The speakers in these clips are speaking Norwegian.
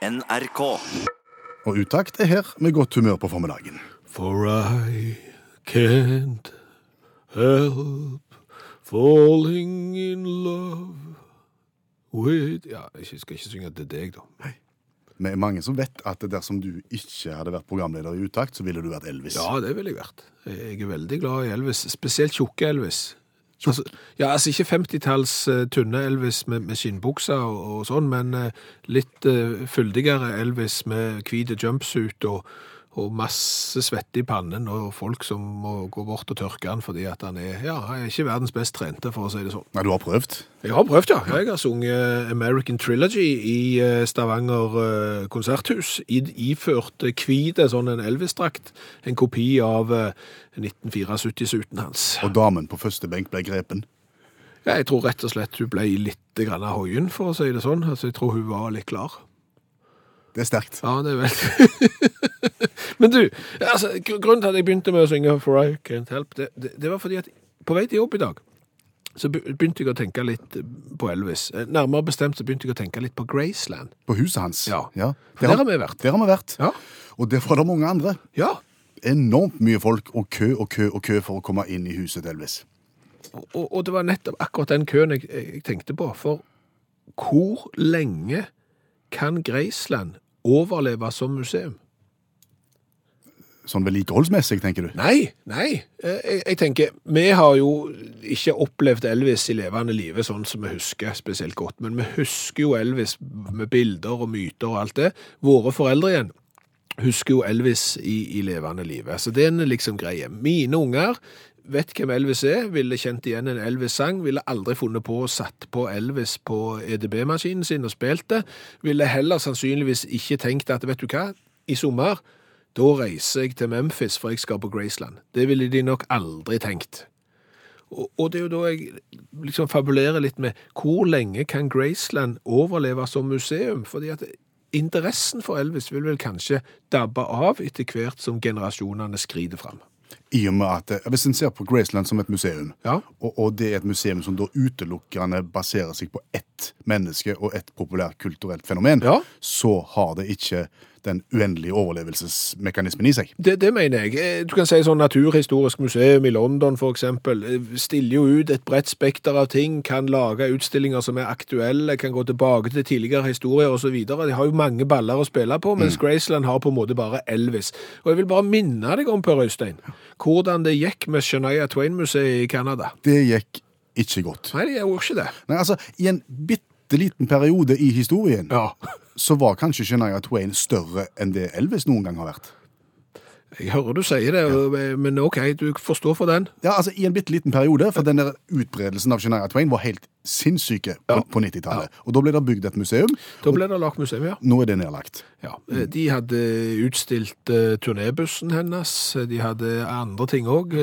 NRK. Og utakt er her med godt humør på formiddagen. For I can't help falling in love with Ja, jeg skal ikke synge til deg, da. Vi er mange som vet at dersom du ikke hadde vært programleder i utakt, så ville du vært Elvis. Ja, det ville jeg vært. Jeg er veldig glad i Elvis. Spesielt tjukke Elvis. Altså, ja, altså ikke 50-talls uh, tynne Elvis med, med skinnbukser og, og sånn, men uh, litt uh, fyldigere Elvis med hvite jumpsuit og, og masse svette i pannen, og folk som må gå bort og tørke han fordi at han er, ja, han er ikke verdens best trente, for å si det sånn. Nei, du har prøvd? Jeg har prøvd, ja. Jeg har sunget American Trilogy i eh, Stavanger eh, konserthus. I, iført eh, hvit sånn en Elvis-drakt. En kopi av eh, 1974-suiten hans. Og damen på første benk ble grepen? Ja, jeg tror rett og slett hun ble litt grann hoien, for å si det sånn. Altså, jeg tror hun var litt klar. Det er sterkt. Ja, det er veldig Men du, altså, grunnen til at jeg begynte med å synge For I Can't Help, det, det, det var fordi at på vei til jobb i dag, så begynte jeg å tenke litt på Elvis. Eh, Nærmere bestemt så begynte jeg å tenke litt på Graceland. På huset hans? Ja. Der, Der har vi vært. Der har vi vært. Ja. Og der var det mange andre. Ja, Enormt mye folk og kø og kø og kø for å komme inn i huset til Elvis. og, og det var nettopp akkurat den køen jeg, jeg tenkte på. For hvor lenge kan Graceland overleve som museum? Sånn vedlikeholdsmessig, tenker du? Nei, nei. Eh, Jeg, jeg tenker, vi har jo ikke opplevd Elvis i levende live sånn som vi husker spesielt godt, men vi husker jo Elvis med bilder og myter og alt det. Våre foreldre igjen husker jo Elvis i, i levende live, så det er en liksom greie. Mine unger vet hvem Elvis er, ville kjent igjen en Elvis-sang, ville aldri funnet på å satt på Elvis på EDB-maskinen sin og spilt det, ville heller sannsynligvis ikke tenkt at, vet du hva, i sommer, da reiser jeg til Memphis, for jeg skal på Graceland. Det ville de nok aldri tenkt. Og, og det er jo da jeg liksom fabulerer litt med hvor lenge kan Graceland overleve som museum? Fordi at interessen for Elvis vil vel kanskje dabbe av etter hvert som generasjonene skrider fram. I og med at, eh, Hvis en ser på Graceland som et museum, Ja. og, og det er et museum som da utelukkende baserer seg på ett menneske og ett populært kulturelt fenomen, Ja. så har det ikke den uendelige overlevelsesmekanismen i seg. Det, det mener jeg. Eh, Du kan si sånn Naturhistorisk museum i London eksempel, eh, stiller jo ut et bredt spekter av ting, kan lage utstillinger som er aktuelle, kan gå tilbake til tidligere historier osv. De har jo mange baller å spille på, mens Graceland har på en måte bare Elvis. Og jeg vil bare minne deg om, Per Øystein, hvordan det gikk med Shania Twain-museet i Canada. Det gikk ikke godt. Nei, det gjorde ikke det. Nei, altså, I en bitte liten periode i historien Ja. så var kanskje Shania Twain større enn det Elvis noen gang har vært. Jeg hører du sier det, ja. men OK, du forstår for den. Ja, altså I en bitte liten periode, for den der utbredelsen av Shania Twain var helt sinnssyke på, Ja. på 90-tallet. Og da ble det bygd et museum. Da ble det lagt museum, ja. Nå er det nedlagt. Ja, eh, De hadde utstilt uh, turnébussen hennes, de hadde andre ting òg,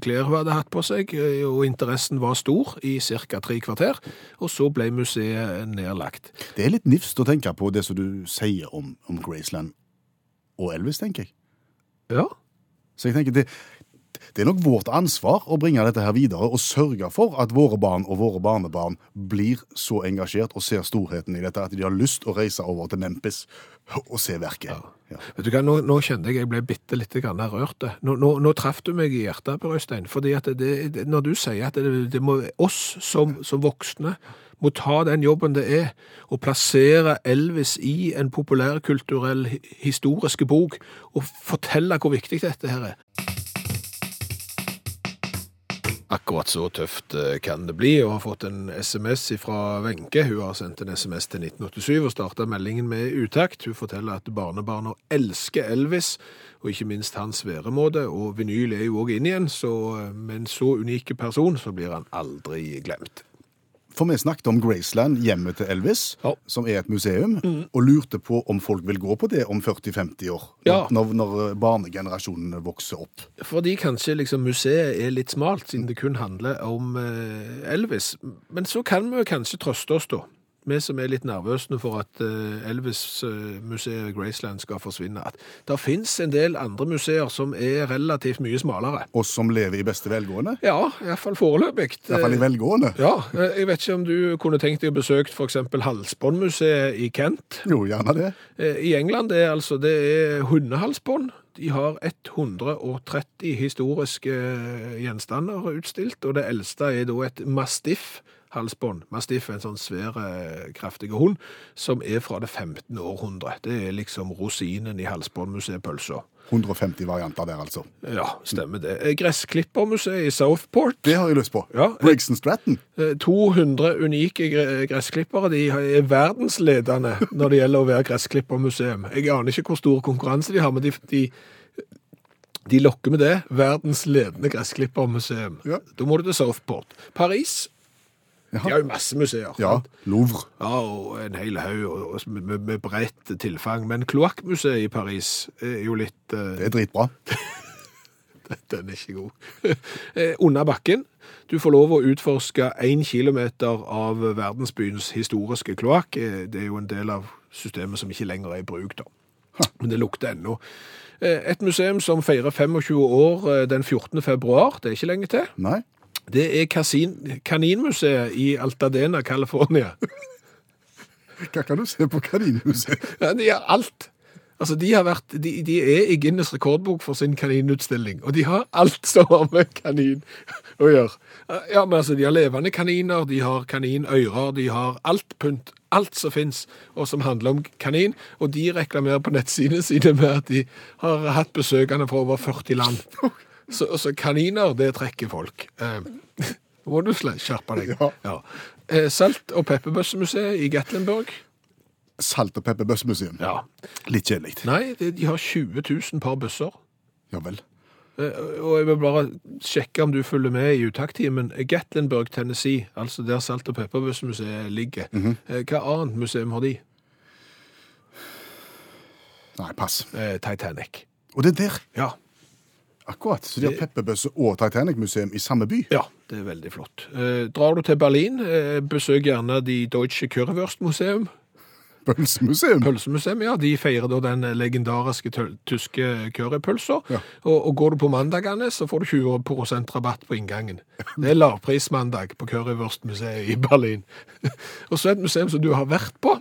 klær hun hadde hatt på seg, eh, og interessen var stor i ca. tre kvarter. Og så ble museet nedlagt. Det er litt nifst å tenke på det som du sier om, om Graceland og Elvis, tenker jeg. Ja, Så jeg tenker det, det er nok vårt ansvar å bringe dette her videre og sørge for at våre barn og våre barnebarn blir så engasjert og ser storheten i dette at de har lyst å reise over til Memphis og se verket. Ja. vet du hva, Nå, nå kjente jeg jeg ble bitte litt rørt. Nå, nå, nå traff du meg i hjertet, Per Øystein. fordi at det, det, når du sier at det, det må oss som, som voksne må ta den jobben det er å plassere Elvis i en populærkulturell historisk bok og fortelle hvor viktig dette her er. Akkurat så tøft eh, kan det bli, og har fått en SMS fra Wenche. Hun har sendt en SMS til 1987 og starta meldingen med utakt. Hun forteller at barnebarna elsker Elvis, og ikke minst hans væremåte. Og vinyl er jo òg inn igjen, så eh, med en så unik person så blir han aldri glemt. For vi snakket om Graceland, hjemmet til Elvis, Ja. som er et museum, og lurte på om folk vil gå på det om 40-50 år, Ja. når, når barnegenerasjonene vokser opp. Fordi kanskje liksom museet er litt smalt, siden det kun handler om eh, Elvis. Men så kan vi jo kanskje trøste oss da, vi som er litt nervøse for at eh, Elvis-museet Graceland skal forsvinne, at det finnes en del andre museer som er relativt mye smalere. Og som lever i beste velgående. Ja, iallfall foreløpig. Iallfall i velgående. Ja, eh, jeg vet ikke om du kunne tenkt deg å besøke f.eks. Halsbåndmuseet i Kent. Jo, gjerne det. Eh, I England det er altså det er hundehalsbånd. De har 130 historiske gjenstander utstilt, og det eldste er da et mastiff-halsbånd. Mastiff er en sånn svær, eh, kraftig hund som er fra det 15. århundre. Det er liksom rosinen i halsbåndmuseet-pølsa. 150 varianter der, altså. Ja, stemmer det. Eh, Gressklippermuseet i Southport. Det har jeg lyst på. Ja. Briggs and Stratton. Eh, 200 unike gressklippere. De er verdensledende når det gjelder å være gressklippermuseum. Jeg aner ikke hvor stor konkurranse de har, men de, de, de lokker med det. Verdens ledende gressklippermuseum. Ja. Da må du til Southport. Paris. De har jo masse museer. Ja, sant? Louvre. Ja, og en hel haug med, med bredt tilfang. Men kloakkmuseet i Paris er jo litt eh, Det er dritbra. Den er ikke god. Eh, Under bakken. Du får lov å utforske én kilometer av verdensbyens historiske kloakk. Eh, Det er jo en del av systemet som ikke lenger er i bruk, da. Men det lukter ennå. Eh, Et museum som feirer 25 år den 14. februar, det er ikke lenge til. Nei. Det er Kasin, Kaninmuseet i Altadena, California. Hva kan du se på Kaninhuset? Ja, de har alt. Altså, de, har vært, de, de er i Guinness rekordbok for sin kaninutstilling, og de har alt som har med kanin å gjøre. Ja, men altså, De har levende kaniner, de har kaninører, de har alt pynt. Alt som fins, og som handler om kanin. Og de reklamerer på nettsidene sine med at de har hatt besøkende fra over 40 land. Så, så kaniner, det trekker folk. Eh, må du skjerpe deg. Ja. Eh, Salt- og pepperbøssemuseet i Gatlinburg. Salt- og pepperbøssemuseum. Ja. Litt kjedelig. Nei, de, de har 20 000 par bøsser. Ja vel. Eh, Og jeg vil bare sjekke om du følger med i uttakttimen. Gatlinburg, Tennessee, altså der Salt- og pepperbøssemuseet ligger. Eh, Hva annet museum har de? Nei, pass. Eh, Titanic. Og det er der. Ja. Akkurat. Så de har Pepperbøsse og Titanic-museum i samme by. ja, det er veldig flott. Eh, Drar du til Berlin, eh, besøk gjerne de Deutsche Currywurst-museum. Pølsemuseum. Pølsemuseum, ja. De feirer da den legendariske tyske currypølsa. Ja. Og, og går du på mandagene, så får du 20% rabatt på inngangen. Det er lavprismandag på Currywurstmuseet i Berlin. og så et museum som du har vært på.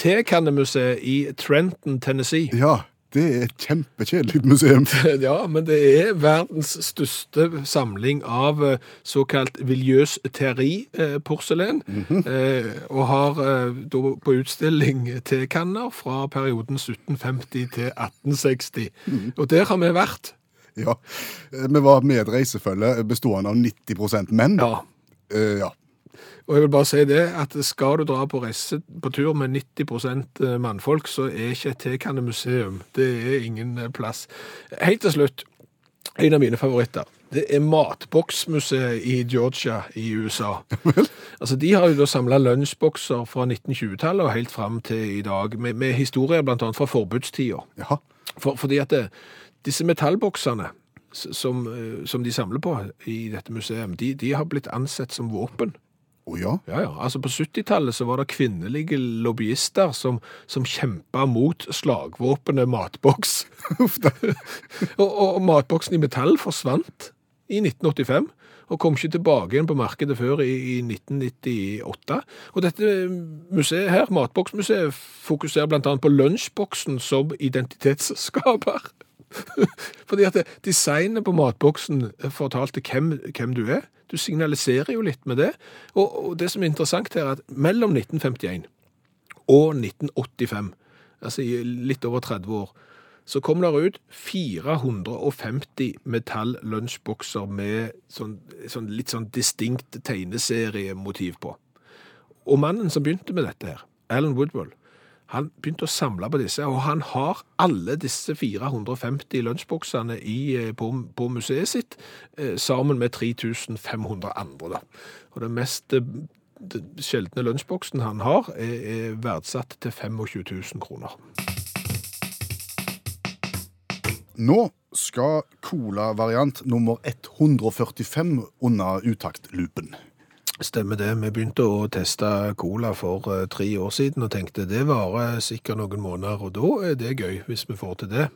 Tekannemuseet i Trenton, Tennessee. Ja, det er et kjempekjedelig museum. Ja, men det er verdens største samling av eh, såkalt viljøs terri-porselen, eh, og har eh, da på utstilling tekanner fra perioden 1750 til 1860. Og der har vi vært. Ja. Vi var med et reisefølge bestående av 90 menn. Ja. Ja. Og jeg vil bare si det, at skal du dra på reise på tur med 90% mannfolk, så er ikke et tekannemuseum. Det er ingen eh, plass. Helt til slutt, en av mine favoritter. Det er Matboksmuseet i Georgia i USA. altså, De har jo da samla lunsjbokser fra 1920-tallet og helt fram til i dag, med, med historier bl.a. fra forbudstida. For, fordi at det, disse metallboksene som, eh, som de samler på i dette museum, de, de har blitt ansett som våpen. Å ja. Ja, ja. Altså På 70-tallet så var det kvinnelige lobbyister som, som kjempa mot slagvåpenet matboks. Og, og, matboksen i metall forsvant i 1985. Og kom ikke tilbake igjen på markedet før i, i 1998. Og dette museet her, Matboksmuseet, fokuserer annet på lunsjboksen som identitetsskaper. Fordi at designet på matboksen fortalte hvem, hvem du er. Du signaliserer jo litt med det. Og, og det som er interessant her, er at mellom 1951 og 1985, altså i litt over 30 år, så kom det ut 450 metall-lunsjbokser med sånn, sånn litt sånn distinkt tegneseriemotiv på. Og mannen som begynte med dette her, Alan Woodwell, han begynte å samle på disse, og han har alle disse 450 lunsjboksene eh, på, på museet sitt, eh, sammen med 3500 andre. Da. Og den mest eh, sjeldne lunsjboksen han har, er, er verdsatt til 25 000 kroner. Nå skal cola-variant nummer 145 under utaktloopen. Stemmer det. Vi begynte å teste cola for eh, tre år siden og tenkte det varer sikkert noen måneder, og da er det gøy hvis vi får til det.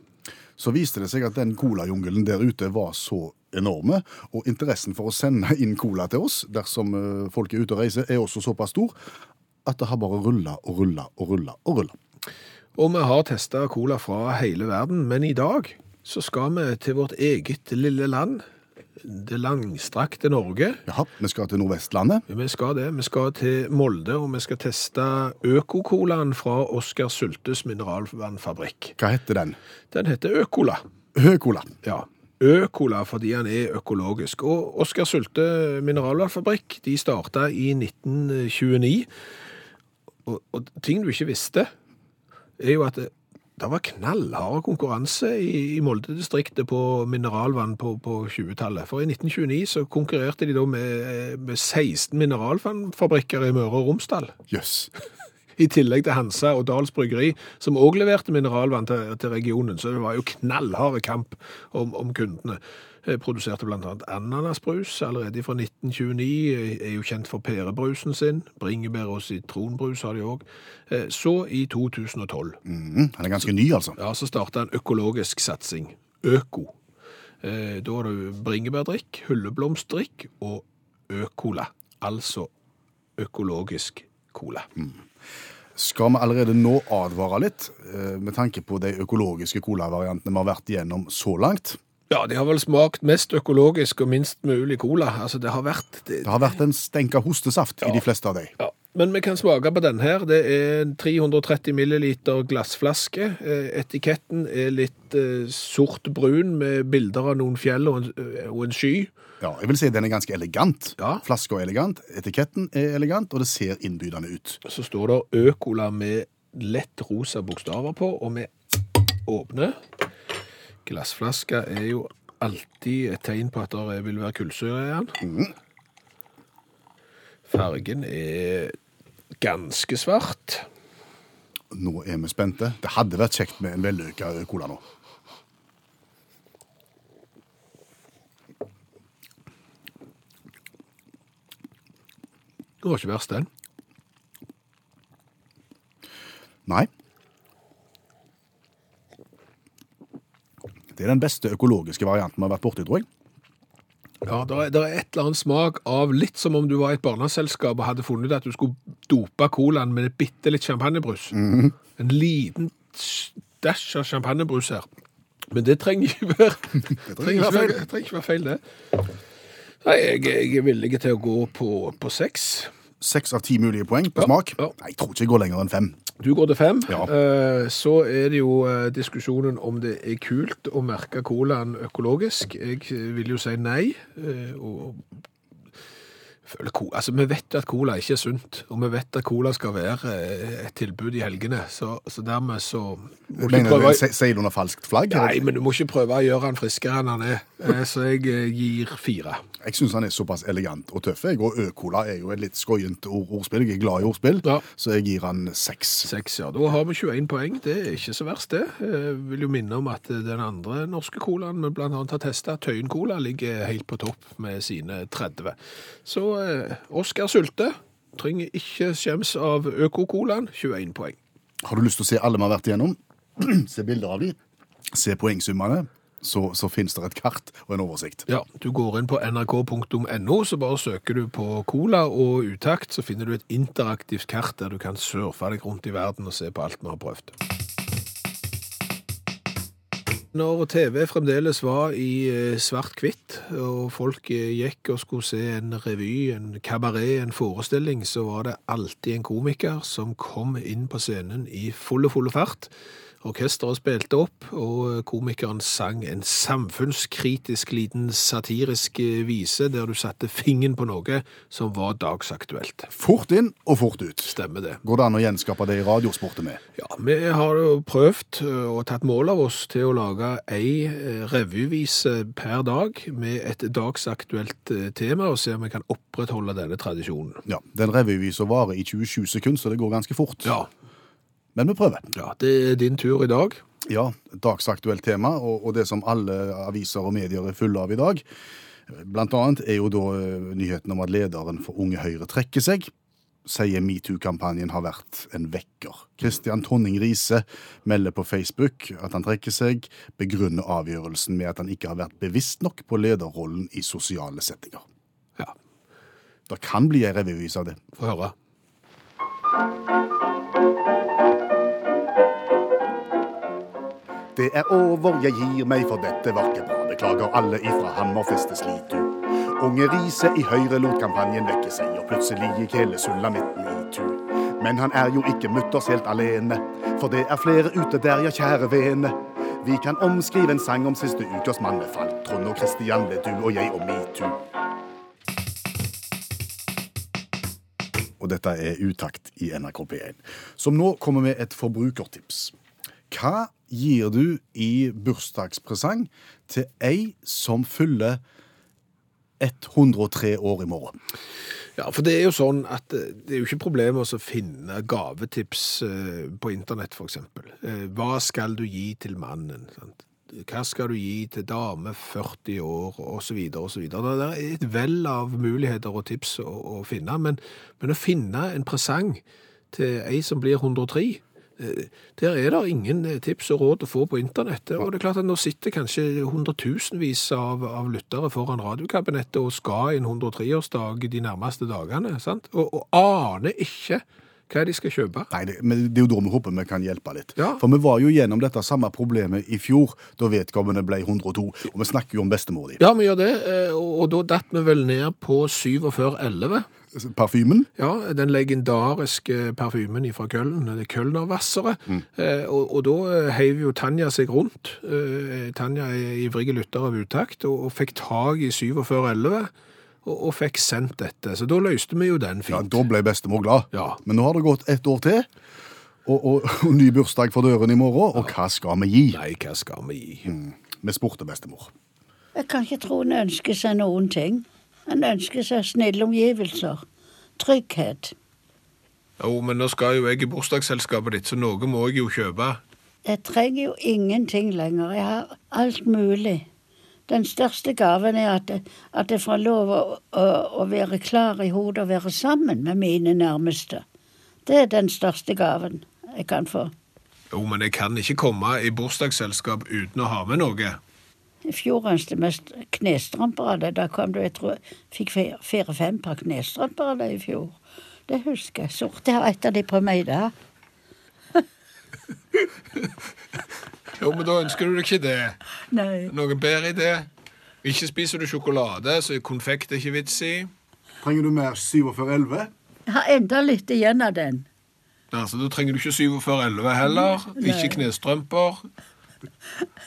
Så viste det seg at den colajungelen der ute var så enorme, og interessen for å sende inn cola til oss dersom eh, folk er ute og reiser, er også såpass stor at det har bare rulla og rulla og rulla og rulla. Og vi har testa cola fra hele verden, men i dag så skal vi til vårt eget lille land. Det langstrakte Norge. Jaha, vi skal til Nordvestlandet. Vi skal det. Vi skal til Molde, og vi skal teste Øko-colaen fra Oskar Sultes mineralvannfabrikk. Hva heter den? Den heter Økola. Økola. Ja. Økola fordi han er økologisk. Og Oskar Sulte mineralvannfabrikk de starta i 1929. Og, og ting du ikke visste, er jo at det, var knallhard konkurranse i, i Molde-distriktet på mineralvann på, på 20-tallet. For i 1929 så konkurrerte de da med, med 16 mineralvannfabrikker i Møre og Romsdal. Jøss. I tillegg til Hansa og Dals Bryggeri, som òg leverte mineralvann til, til regionen. Så det var jo knallhard kamp om, om kundene. Eh, Produserte bl.a. ananasbrus allerede fra 1929. Er jo kjent for pærebrusen sin. Bringebær og sitronbrus har de òg. Så i 2012 Mm, han er ganske ny, altså. ja, så starta en økologisk satsing. Øko. Eh, Da har du bringebærdrikk, hulleblomstdrikk og økola. Altså økologisk cola. Skal vi allerede nå advare litt, eh, med tanke på de økologiske colavariantene vi har vært igjennom så langt? Ja, de har vel smakt mest økologisk og minst mulig cola. Altså, det har vært det, Det har vært en stenka hostesaft hostesaft i de fleste av dem. ja. Men vi kan smake på den her. Det er en 330 milliliter glassflaske. Eh, Etiketten er litt eh, sort-brun med bilder av noen fjell og en, eh, og en sky. Ja, jeg vil si den er ganske elegant. Ja. Flaska er elegant, etiketten er elegant, og det ser innbydende ut. Så står det Økola med lett rosa bokstaver på, og vi åpner. Glassflaska er jo alltid et tegn på at det vil være kullsyre i den. Fargen er ganske svart. Nå er vi spente. Det hadde vært kjekt med en vellykka cola nå. Det var ikke verst, den. Nei. Det er den beste økologiske varianten vi har vært borti, tror jeg. Ja, det er, er et eller annet smak av litt som om du var i et barneselskap og hadde funnet at du skulle dope colaen med bitte litt champagnebrus. En liten dæsj av champagnebrus her. Men det trenger ikke være, det trenger ikke være feil, det. Nei, jeg, jeg er villig til å gå på, på seks. Seks av ti mulige poeng på smak. ja. Nei, jeg tror ikke jeg går lenger enn fem. Du går til fem. Ja. Eh, Så er det jo eh, diskusjonen om det er kult å merke colaen økologisk. Jeg eh, vil jo si nei. Og altså, vi vet at cola ikke er sunt, og vi vet at cola skal være eh, et tilbud i helgene. Så, så dermed så må du Sier under falskt flagg? Nei, men du må ikke prøve å gjøre han friskere enn han er. Eh, Så jeg eh, gir fire. Jeg syns han er såpass elegant og tøff. Og Ø-cola er jo et litt skoient ord ordspill. Jeg er glad i ordspill, Ja. så jeg gir han seks. Seks, ja. Da har vi 21 poeng. Det er ikke så verst, det. Jeg vil jo minne om at den andre norske colaen vi annet har testa, Tøyen Cola, ligger helt på topp med sine 30. Så Oskar Sulte trenger ikke skjems av Øko-colaen. 21 poeng. Har du lyst til å se alle vi har vært igjennom? se bilder av de. Se poengsummene. Så, så finnes det et kart og en oversikt. Ja, du går inn på nrk.no, så bare søker du på cola og utakt, så finner du et interaktivt kart der du kan surfe deg rundt i verden og se på alt vi har prøvd. Når TV fremdeles var i eh, svart-hvitt, og folk eh, gikk og skulle se en revy, en kabaret, en forestilling, så var det alltid en komiker som kom inn på scenen i fulle, fulle fart. Orkesteret spilte opp, og komikeren sang en samfunnskritisk liten satirisk eh, vise der du satte fingeren på noe som var dagsaktuelt. Fort inn og fort ut. Stemmer det. Går det an å gjenskape det i radiosportet med? Ja, vi har jo prøvd eh, og tatt mål av oss til å lage ei eh, revyvise per dag med et dagsaktuelt tema, og se om vi kan opprettholde denne tradisjonen. Ja, Den revyvisa varer i 27 sekunder, så det går ganske fort. Ja, Men vi prøver. ja det er din tur i dag. Ja, dagsaktuelt tema, og, og det som alle aviser og medier er fulle av i dag. Blant annet er jo da eh, nyheten om at lederen for Unge Høyre trekker seg. Sier metoo-kampanjen har vært en vekker. Kristian Tonning Riise melder på Facebook at han trekker seg, begrunner avgjørelsen med at han ikke har vært bevisst nok på lederrollen i sosiale settinger. Ja, Det kan bli ei revyvis av det. få høre. Det er over, jeg gir meg, for dette var bra. Beklager alle ifra Hammerfeste Slitu. Unge Riise i Høyre lot kampanjen vekke seg, og plutselig gikk hele sulamitten i tu. Men han er jo ikke mutters helt alene, for det er flere ute der, ja, kjære vene. Vi kan omskrive en sang om siste ukers mannefall. Trond og Kristian ble du og jeg og metoo. Og dette er Utakt i NRK P1. Som nå kommer med et forbrukertips. Hva gir du i bursdagspresang til ei som fyller 103 år i morgen? Ja, for det er jo sånn at eh, det er jo ikke problem å finne gavetips eh, på internett, eksempel. Eh, Hva skal du gi til mannen? Sant? Hva skal du gi til dame 40 år, så videre. Det er et vell av muligheter og tips å, å finne, men, men å finne en presang til ei som blir 103, eh, der er det ingen eh, tips og råd å få på internettet. Og det er klart at nå sitter kanskje hundretusenvis av, av lyttere foran radiokabinettet og skal i en 103-årsdag de nærmeste dagene, sant? Og, og aner ikke hva de skal kjøpe. Nei, det, men det er jo da vi håper vi kan hjelpe litt. Ja. For vi var jo gjennom dette samme problemet i fjor, da vedkommende ble 102. Og vi snakker jo om bestemor di. Ja, vi gjør det, eh, og og da datt vi vel ned på 47,11. Parfymen. Ja, den legendariske parfymen fra Køln, det er Kølnervassere. Eh, og, og da eh, heiv jo Tanja seg rundt. Eh, Tanja er ivrig lytter av utakt, og, og fikk tag i 4711, og, og fikk sendt dette. Så da løste vi jo den fint. Ja. Da ble bestemor glad. Ja. Men nå har det gått ett år til, og, og, og ny bursdag for døren i morgen. Og hva skal vi gi? Nei, hva skal vi gi? Vi spurte bestemor. Jeg kan ikke tro han ønsker seg noen ting. Han ønsker seg snille omgivelser. Trygghet. Jo, men nå skal jo jeg i bursdagsselskapet ditt, så noe må jeg jo kjøpe. Jeg trenger jo ingenting lenger. Jeg har alt mulig. Den største gaven er at, at jeg får lov å, å, å være klar i hodet og være sammen med mine nærmeste. Det er den største gaven jeg kan få. Jo, men jeg kan ikke komme i bursdagsselskap uten å ha med noe. I fjor ønsket mest knestrømper av det. Da kom du, jeg tror, fikk fire-fem par knestrømper av det i fjor. Det husker jeg. Sorte har et av de på meg da. Jo, men da ønsker du deg ikke det. Nei. Noen bedre idé? Ikke spiser du sjokolade, så konfekt er ikke vits i. Trenger du mer 4711? Jeg har enda litt igjen av den. Altså, Da trenger du ikke 4711 heller. Ikke knestrømper.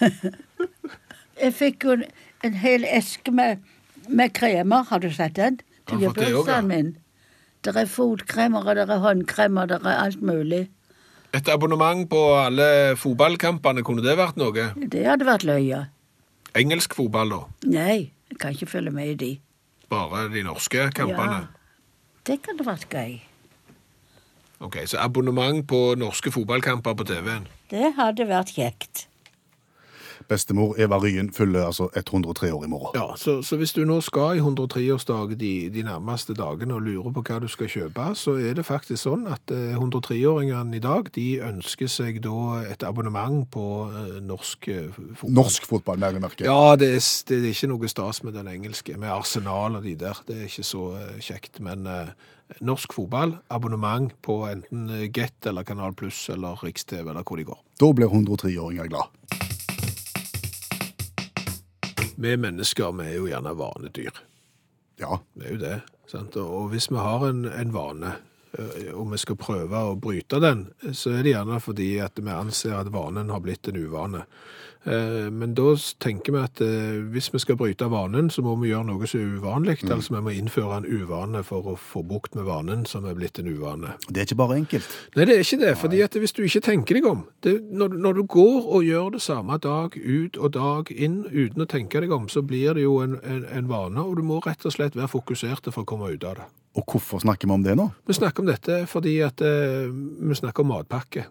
Jeg fikk jo en, en hel eske med, med kremer, har du sett den? Til bursdagen min. Det er fotkremer, og det er håndkremer, det er alt mulig. Et abonnement på alle fotballkampene, kunne det vært noe? Det hadde vært løye. Engelsk fotball, da. Nei, jeg kan ikke følge med i de. Bare de norske kampene. Ja, Det kan det vært gøy. Ok, Så abonnement på norske fotballkamper på TV-en. Det hadde vært kjekt. Bestemor Eva Ryen fyller altså 103 år i morgen. Ja, så, så hvis du nå skal i 103-årsdag de, de nærmeste dagene og lurer på hva du skal kjøpe, så er det faktisk sånn at eh, 103-åringene i dag de ønsker seg da et abonnement på eh, norsk eh, fotball. Norsk fotball, mer i merket. Ja, det er, det er ikke noe stas med den engelske, med Arsenal og de der. Det er ikke så eh, kjekt. Men eh, norsk fotball, abonnement på enten eh, Get eller Kanal Pluss eller Riks-TV eller hvor de går. Da blir 103-åringer glad. Vi mennesker vi er jo gjerne vanedyr. Ja, Det er jo det. Sant? Og hvis vi har en, en vane, eh, og vi skal prøve å bryte den, så er det gjerne fordi at vi anser at vanen har blitt en uvane. Eh, Men da tenker vi at eh, hvis vi skal bryte vanen, så må vi gjøre noe som er uvanlig. Altså vi må innføre en uvane for å få bukt med vanen som er blitt en uvane. Det er ikke bare enkelt. Nei, det er ikke det. fordi at hvis du ikke tenker deg om det, når, når du går og gjør det samme dag ut og dag inn uten å tenke deg om, så blir det jo en, en, en vane, og du må rett og slett være fokusert for å komme ut av det. Og hvorfor snakker vi om det nå? Vi snakker om dette fordi at eh, vi snakker om matpakke.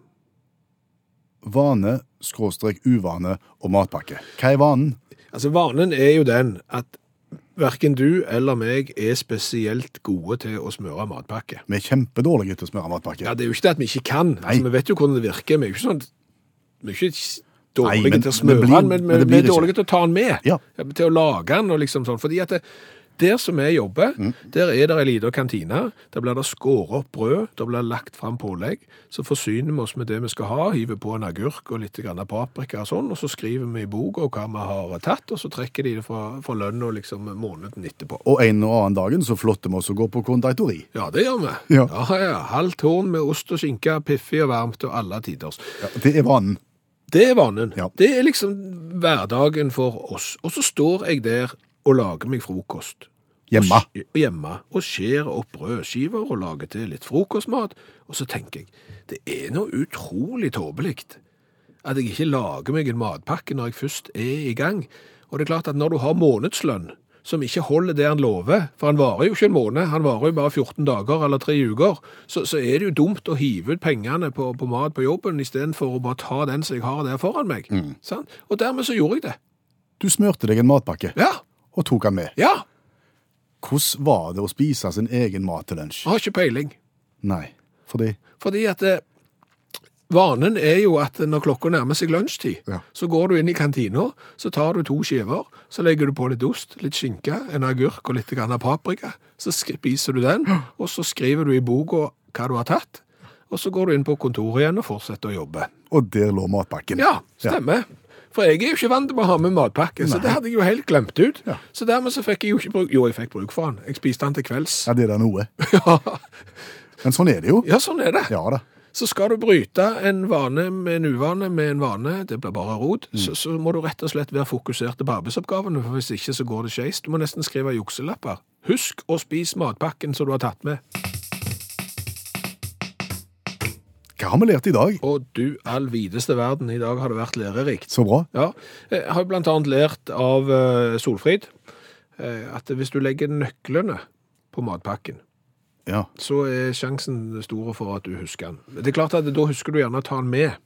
Vane, skråstrek uvane og matpakke. Hva er vanen? Altså Vanen er jo den at Verken du eller meg er spesielt gode til å smøre matpakke. Vi er kjempedårlige til å smøre matpakke. Ja, Det er jo ikke det at vi ikke kan. Altså, vi vet jo hvordan det virker. Vi er jo ikke, sånn, vi er ikke dårlige Nei, men- til å smøre den, men, men det vi er dårlige til å ta den med. Ja. Til å lage den og liksom sånn. Fordi at det, der som vi jobber, Mm. der er det en liten kantine. Der blir det skåret opp brød, der blir lagt fram pålegg. Så forsyner vi oss med det vi skal ha, hiver på en agurk og litt paprika og sånn, og så skriver vi i boka hva vi har tatt, og så trekker de det fra, fra lønna liksom måneden etterpå. Og en og annen dagen så flotter vi oss og går på konditori. Ja, det gjør vi. Ja. ja, ja. Halvt horn med ost og skinke, piffig og varmt og alle tiders. Ja, det er vanen. Det er vanen. Ja. Det er liksom hverdagen for oss. Og så står jeg der og lager meg frokost. Hjemme. Og, hjemme. Og skjærer opp brødskiver og lager til litt frokostmat. Og så tenker jeg, det er noe utrolig tåpelig at jeg ikke lager meg en matpakke når jeg først er i gang. Og det er klart at når du har månedslønn, som ikke holder det han lover, for han varer jo ikke en måned, han varer jo bare 14 dager eller tre uker, så, så er det jo dumt å hive ut pengene på, på mat på jobben, istedenfor å bare ta den som jeg har der foran meg. Sant? Og dermed så gjorde jeg det. Du smørte deg en matpakke Ja, og tok han med. ja, Hvordan var det å spise sin egen mat til lunsj? jeg har ikke peiling. Nei, fordi Fordi at eh, vanen er jo at når klokka nærmer seg lunsjtid, Ja. så går du inn i kantina, så tar du to skiver, så legger du på litt ost, litt skinke, en agurk og litt grann paprika. Så spiser du den, og så skriver du i boka hva du har tatt. Og så går du inn på kontoret igjen og fortsetter å jobbe. Og der lå matpakken. Ja, stemmer. For jeg er jo ikke vant til å ha med matpakke, så det hadde jeg jo helt glemt ut. Ja. Så dermed så fikk jeg jo ikke bruk Jo, jeg fikk bruk for den. Jeg spiste den til kvelds. Ja, det er da noe. Ja, Men sånn er det jo. ja sånn er det. Ja da. Så skal du bryte en vane med en uvane med en vane, det blir bare rot, så, så må du rett og slett være fokusert på arbeidsoppgavene, for hvis ikke så går det skeis. Du må nesten skrive jukselapper. Husk å spise matpakken som du har tatt med. Hva har vi lært i dag? Og du all videste verden, i dag har det vært lærerikt. Så bra. Ja, jeg har jo blant annet lært av eh, Solfrid eh, at hvis du legger nøklene på matpakken, Ja. så er sjansen stor for at du husker den. Det er klart at da husker du gjerne å ta den med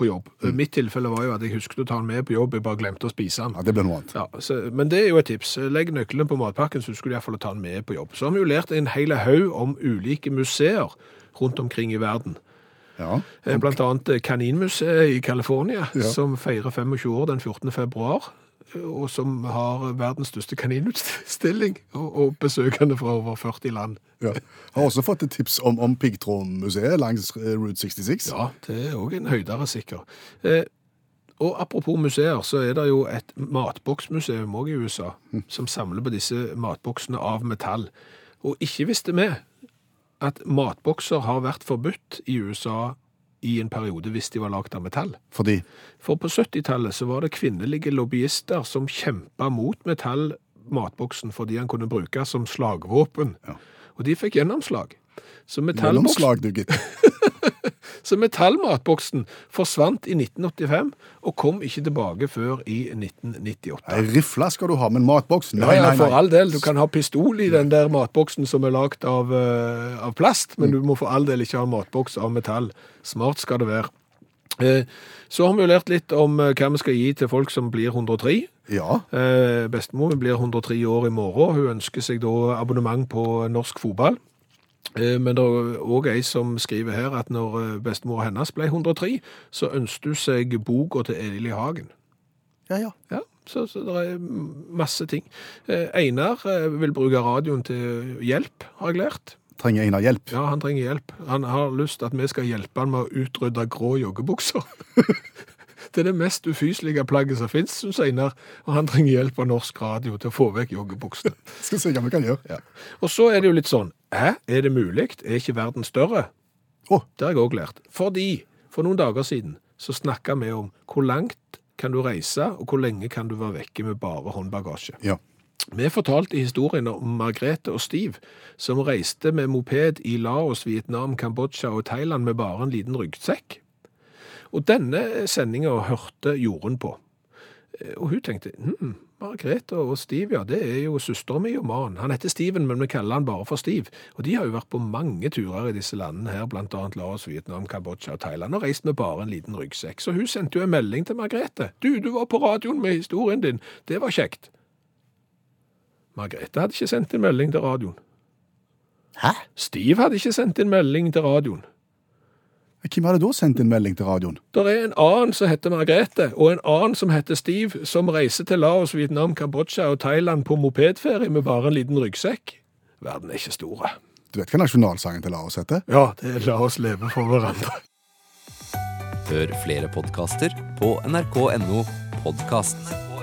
på jobb. Mitt tilfelle var jo at jeg husket å ta den med på jobb, jeg bare glemte å spise den. ja, det ble noe annet. Ja, så, men det er jo et tips. Legg nøkkelen på matpakken, så husker du i hvert fall å ta den med på jobb. Så har vi jo lært en hel haug om ulike museer rundt omkring i verden. Ja. Okay. Blant annet eh, Kaninmuseet i California, Ja. som feirer 25 år den 14. februar, eh, og som har verdens største kaninutstilling, og, og besøkende fra over 40 land. ja. Har også fått et tips om, om Piggtrådmuseet langs eh, Route 66. Ja, det er òg en høydere sikker. Eh, og apropos museer, så er det jo et matboksmuseum òg i USA, som samler på disse matboksene av metall. Og ikke visste vi at matbokser har vært forbudt i USA i en periode hvis de var lagd av metall. Fordi For på 70-tallet så var det kvinnelige lobbyister som kjempa mot metallmatboksen fordi han kunne brukes som slagvåpen. Ja. Og de fikk gjennomslag. Så metallboksen Gjennomslag, du, gitt. så metallmatboksen forsvant i 1985, og kom ikke tilbake før i 1998. Ei rifle skal du ha, men matboks? Nei, for all del. Du kan ha pistol i den der matboksen som er lagd av, uh, av plast, men du må for all del ikke ha matboks av metall. Smart skal det være. Eh, så har vi jo lært litt om eh, hva vi skal gi til folk som blir 103. Ja. Bestemor blir 103 år i morgen. Hun ønsker seg da abonnement på norsk fotball. Eh, Men det er òg ei som skriver her at når eh, bestemor hennes ble 103, så ønsket hun seg boka til Eli Hagen. Ja, ja. Ja, så, så det er masse ting. Eh, Einar vil bruke radioen til hjelp, har jeg lært. Trenger Einar hjelp? Ja, han trenger hjelp. Han har lyst til at vi skal hjelpe han med å utrydde grå joggebukser. det er det mest ufyselige plagget som finnes, synes Einar. Og han trenger hjelp av norsk radio til å få vekk joggebuksene. Skal se hva vi kan gjøre. Ja. Og så er det jo litt sånn, hæ, er det mulig? Er ikke verden større? Oh. Det har jeg også lært. Fordi, for noen dager siden, så snakket vi om hvor langt kan du reise, og hvor lenge kan du være vekke med bare håndbagasje. ja. Vi fortalte historien om Margrethe og Steve, som reiste med moped i Laos, Vietnam, Kambodsja og Thailand med bare en liten ryggsekk. Og denne sendinga hørte Jorunn på. Eh, Og hun tenkte hm, Margrethe og Steve, ja, det er jo søstera mi og mannen. Han heter Steven, men vi kaller han bare for Steve. Og de har jo vært på mange turer i disse landene her, blant annet Laos, Vietnam, Kambodsja og Thailand, og reist med bare en liten ryggsekk. Så hun sendte jo en melding til Margrethe. Du, du var på radioen med historien din. Det var kjekt. Margrethe hadde ikke sendt en melding til radioen. Hæ? Steve hadde ikke sendt en melding til radioen. Hvem hadde da sendt en melding til radioen? Det er en annen som heter Margrethe, og en annen som heter Steve, som reiser til Laos, Vietnam, Kambodsja og Thailand på mopedferie med bare en liten ryggsekk. Verden er ikke store. Du vet hva nasjonalsangen til Laos heter? Ja, det er la oss leve for hverandre. Hør flere podkaster på nrk.no podkast.